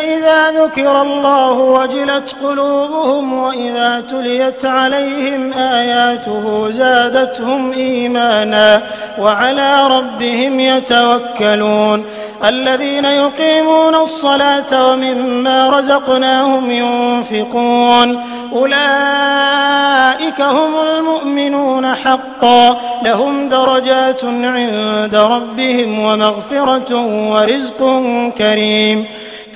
إذا ذكر الله وجلت قلوبهم وإذا تليت عليهم آياته زادتهم إيمانا وعلى ربهم يتوكلون الذين يقيمون الصلاة ومما رزقناهم ينفقون أولئك هم المؤمنون حقا لهم درجات عند ربهم ومغفرة ورزق كريم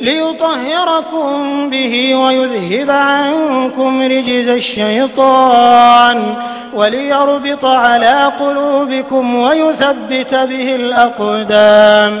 ليطهركم به ويذهب عنكم رجز الشيطان وليربط على قلوبكم ويثبت به الأقدام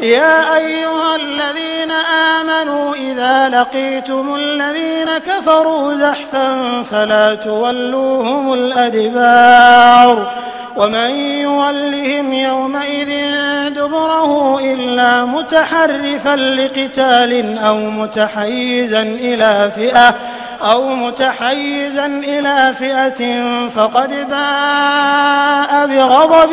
يا أيها الذين آمنوا إذا لقيتم الذين كفروا زحفا فلا تولوهم الأدبار ومن يولهم يومئذ دبره إلا متحرفا لقتال أو متحيزا إلى فئة أو متحيزا إلى فئة فقد باء بغضب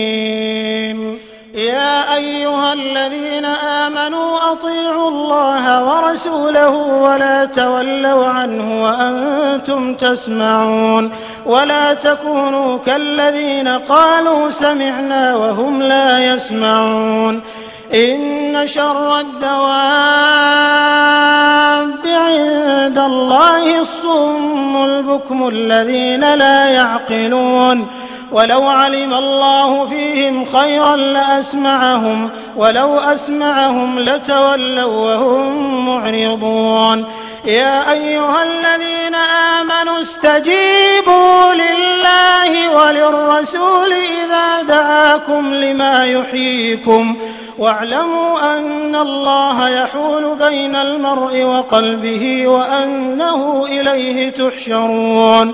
يا أيها الذين آمنوا أطيعوا الله ورسوله ولا تولوا عنه وأنتم تسمعون ولا تكونوا كالذين قالوا سمعنا وهم لا يسمعون إن شر الدواب عند الله الصم البكم الذين لا يعقلون ولو علم الله فيهم خيرا لأسمعهم ولو أسمعهم لتولوا وهم معرضون. يا أيها الذين آمنوا استجيبوا لله وللرسول إذا دعاكم لما يحييكم. واعلموا أن الله يحول بين المرء وقلبه وأنه إليه تحشرون.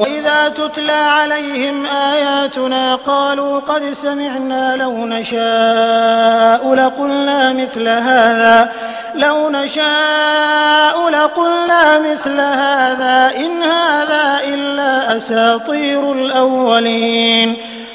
وإذا تتلى عليهم آياتنا قالوا قد سمعنا لو نشاء لقلنا مثل هذا لو نشاء لقلنا مثل هذا إن هذا إلا أساطير الأولين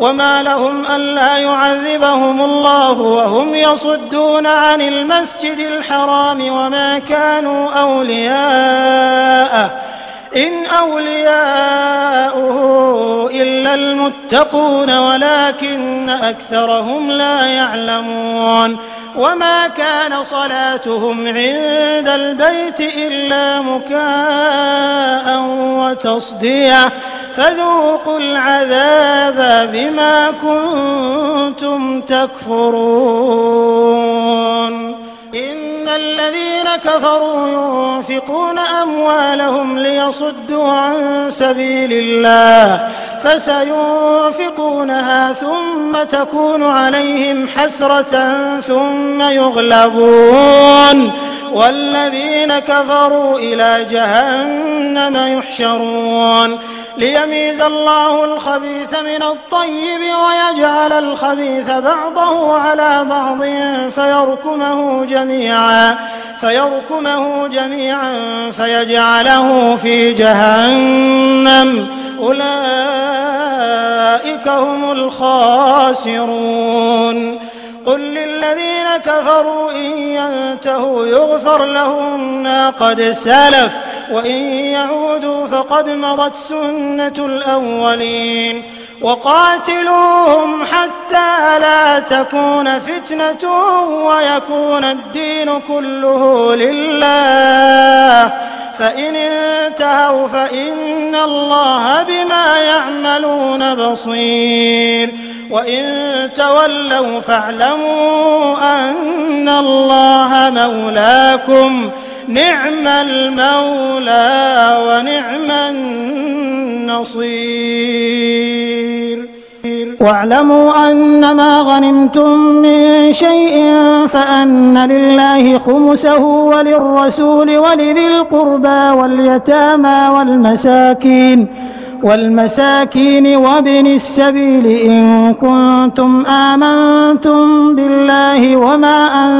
وما لهم ألا يعذبهم الله وهم يصدون عن المسجد الحرام وما كانوا أولياءه. إن أولياؤه إلا المتقون ولكن أكثرهم لا يعلمون. وما كان صلاتهم عند البيت إلا مكاء وتصدية. فذوقوا العذاب بما كنتم تكفرون. إن الذين كفروا ينفقون أموالهم ليصدوا عن سبيل الله فسينفقونها ثم تكون عليهم حسرة ثم يغلبون. والذين كفروا إلى جهنم يحشرون. ليميز الله الخبيث من الطيب ويجعل الخبيث بعضه على بعض فيركمه جميعا فيركمه جميعا فيجعله في جهنم. أولئك هم الخاسرون. قل للذين كفروا إن ينتهوا يغفر لهم ما قد سلف. وإن يعودوا فقد مضت سنة الأولين. وقاتلوهم حتى لا تكون فتنة ويكون الدين كله لله. فإن انتهوا فإن الله بما يعملون بصير. وإن تولوا فاعلموا أن الله مولاكم. نعم المولى ونعم النصير. نصير واعلموا أنما غنمتم من شيء فأن لله خمسه وللرسول ولذي القربى واليتامى والمساكين والمساكين وابن السبيل إن كنتم آمنتم بالله وما أنزلنا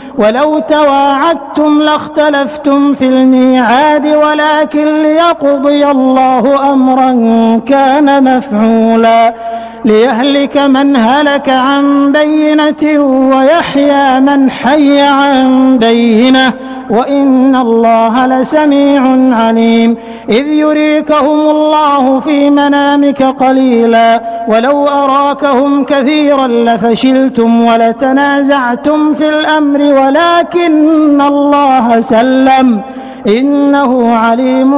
ولو تواعدتم لاختلفتم في الميعاد ولكن ليقضي الله أمرا كان مفعولا. ليهلك من هلك عن بينة ويحيى من حي عن بينة. وإن الله لسميع عليم. إذ يريكهم الله في منامك قليلا. ولو أراكهم كثيرا لفشلتم ولتنازعتم في الأمر ولكن الله سلم إنه عليم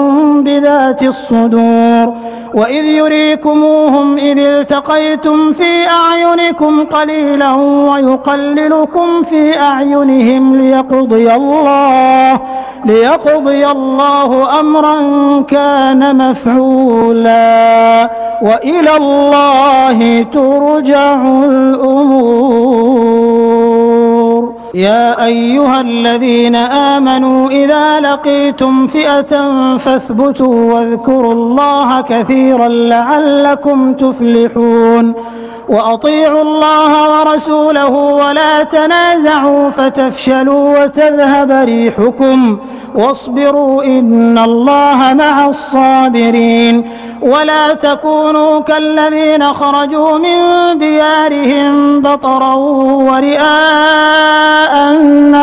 بذات الصدور. وإذ يريكموهم إذ التقيتم في أعينكم قليلا ويقللكم في أعينهم ليقضي الله ليقضي الله أمرا كان مفعولا. وإلى الله ترجع الأمور. يا أيها الذين آمنوا إذا لقيتم فئة فاثبتوا واذكروا الله كثيرا لعلكم تفلحون وأطيعوا الله ورسوله ولا تنازعوا فتفشلوا وتذهب ريحكم واصبروا إن الله مع الصابرين ولا تكونوا كالذين خرجوا من ديارهم بطرا ورئاء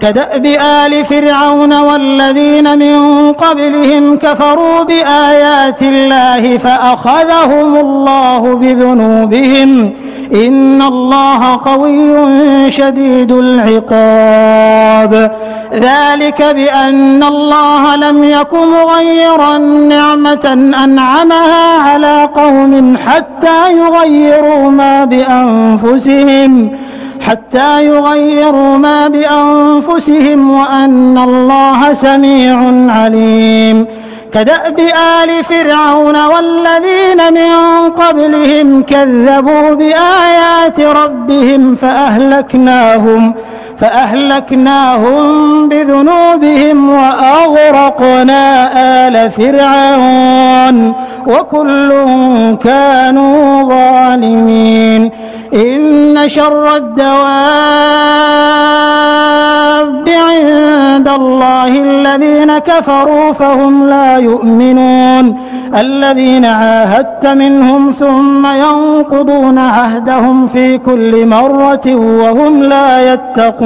كدأب آل فرعون والذين من قبلهم كفروا بآيات الله فأخذهم الله بذنوبهم إن الله قوي شديد العقاب. ذلك بأن الله لم يك مغيرا نعمة أنعمها على قوم حتى يغيروا ما بأنفسهم. حتى يغيروا ما بأنفسهم وأن الله سميع عليم. كدأب آل فرعون والذين من قبلهم كذبوا بآيات ربهم فأهلكناهم. فأهلكناهم بذنوبهم وأغرقنا آل فرعون وكل كانوا ظالمين. إن شر الدواب عند الله الذي الذين كفروا فهم لا يؤمنون. الذين عاهدت منهم ثم ينقضون عهدهم في كل مرة وهم لا يتقون.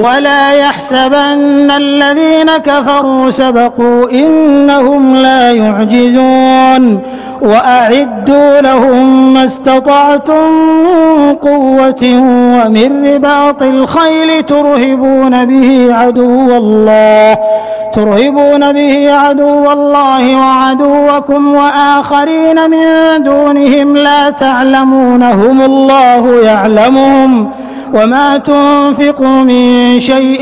ولا يحسبن الذين كفروا سبقوا إنهم لا يعجزون وأعدوا لهم ما استطعتم من قوة ومن رباط الخيل ترهبون به عدو الله ترهبون به عدو الله وعدوكم وآخرين من دونهم لا تعلمونهم الله يعلمهم. وما تنفقوا من شيء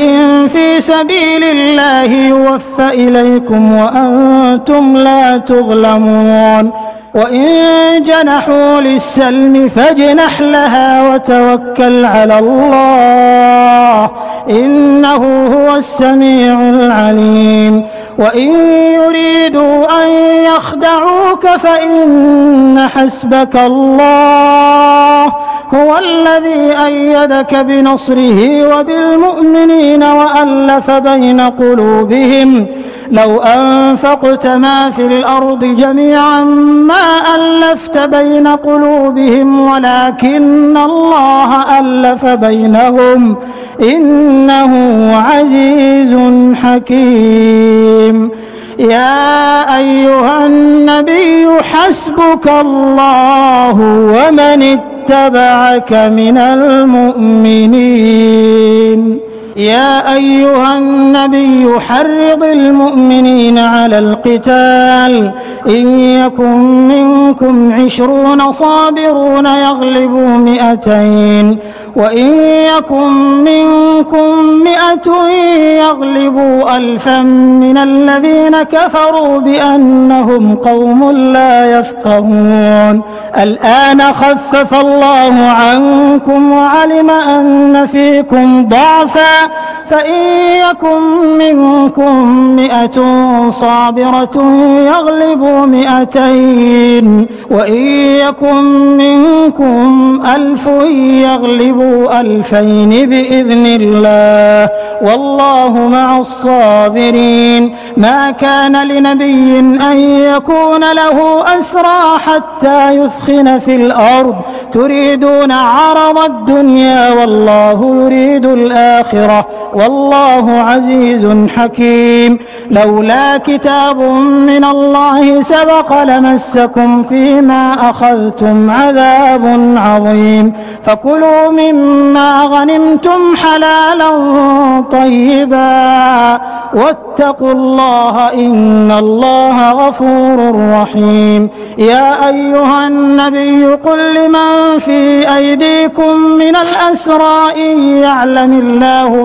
في سبيل الله يوفى إليكم وأنتم لا تظلمون. وإن جنحوا للسلم فاجنح لها وتوكل على الله. إنه هو السميع العليم. وإن يريدوا أن يخدعوك فإن حسبك الله هو الذي أيدك بنصره وبالمؤمنين وألف بين قلوبهم. لو أنفقت ما في الأرض جميعا ما ألفت بين قلوبهم ولكن الله ألف بينهم. إنه عزيز حكيم. يا أيها النبي حسبك الله ومن اتبعك من المؤمنين. يا أيها النبي حرض المؤمنين على القتال. إن يكن منكم عشرون صابرون يغلبوا مئتين. وإن يكن منكم مئة يغلبوا ألفا من الذين كفروا بأنهم قوم لا يفقهون. الآن خفف الله عنكم وعلم أن فيكم ضعفا. فإن يكن منكم مئة صابرة يغلبوا مئتين وإن يكن منكم ألف يغلبوا ألفين بإذن الله والله مع الصابرين. ما كان لنبي أن يكون له أسرى حتى يثخن في الأرض. تريدون عرض الدنيا والله يريد الآخرة. والله عزيز حكيم. لولا كتاب من الله سبق لمسكم فيما أخذتم عذاب عظيم. فكلوا مما غنمتم حلالا طيبا. واتقوا الله إن الله غفور رحيم. يا أيها النبي قل لمن في أيديكم من الأسرى إن يعلم الله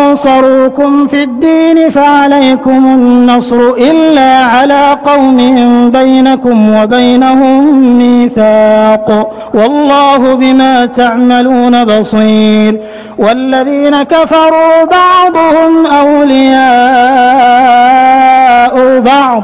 استنصروكم في الدين فعليكم النصر إلا على قوم بينكم وبينهم ميثاق. والله بما تعملون بصير. والذين كفروا بعضهم أولياء بعض.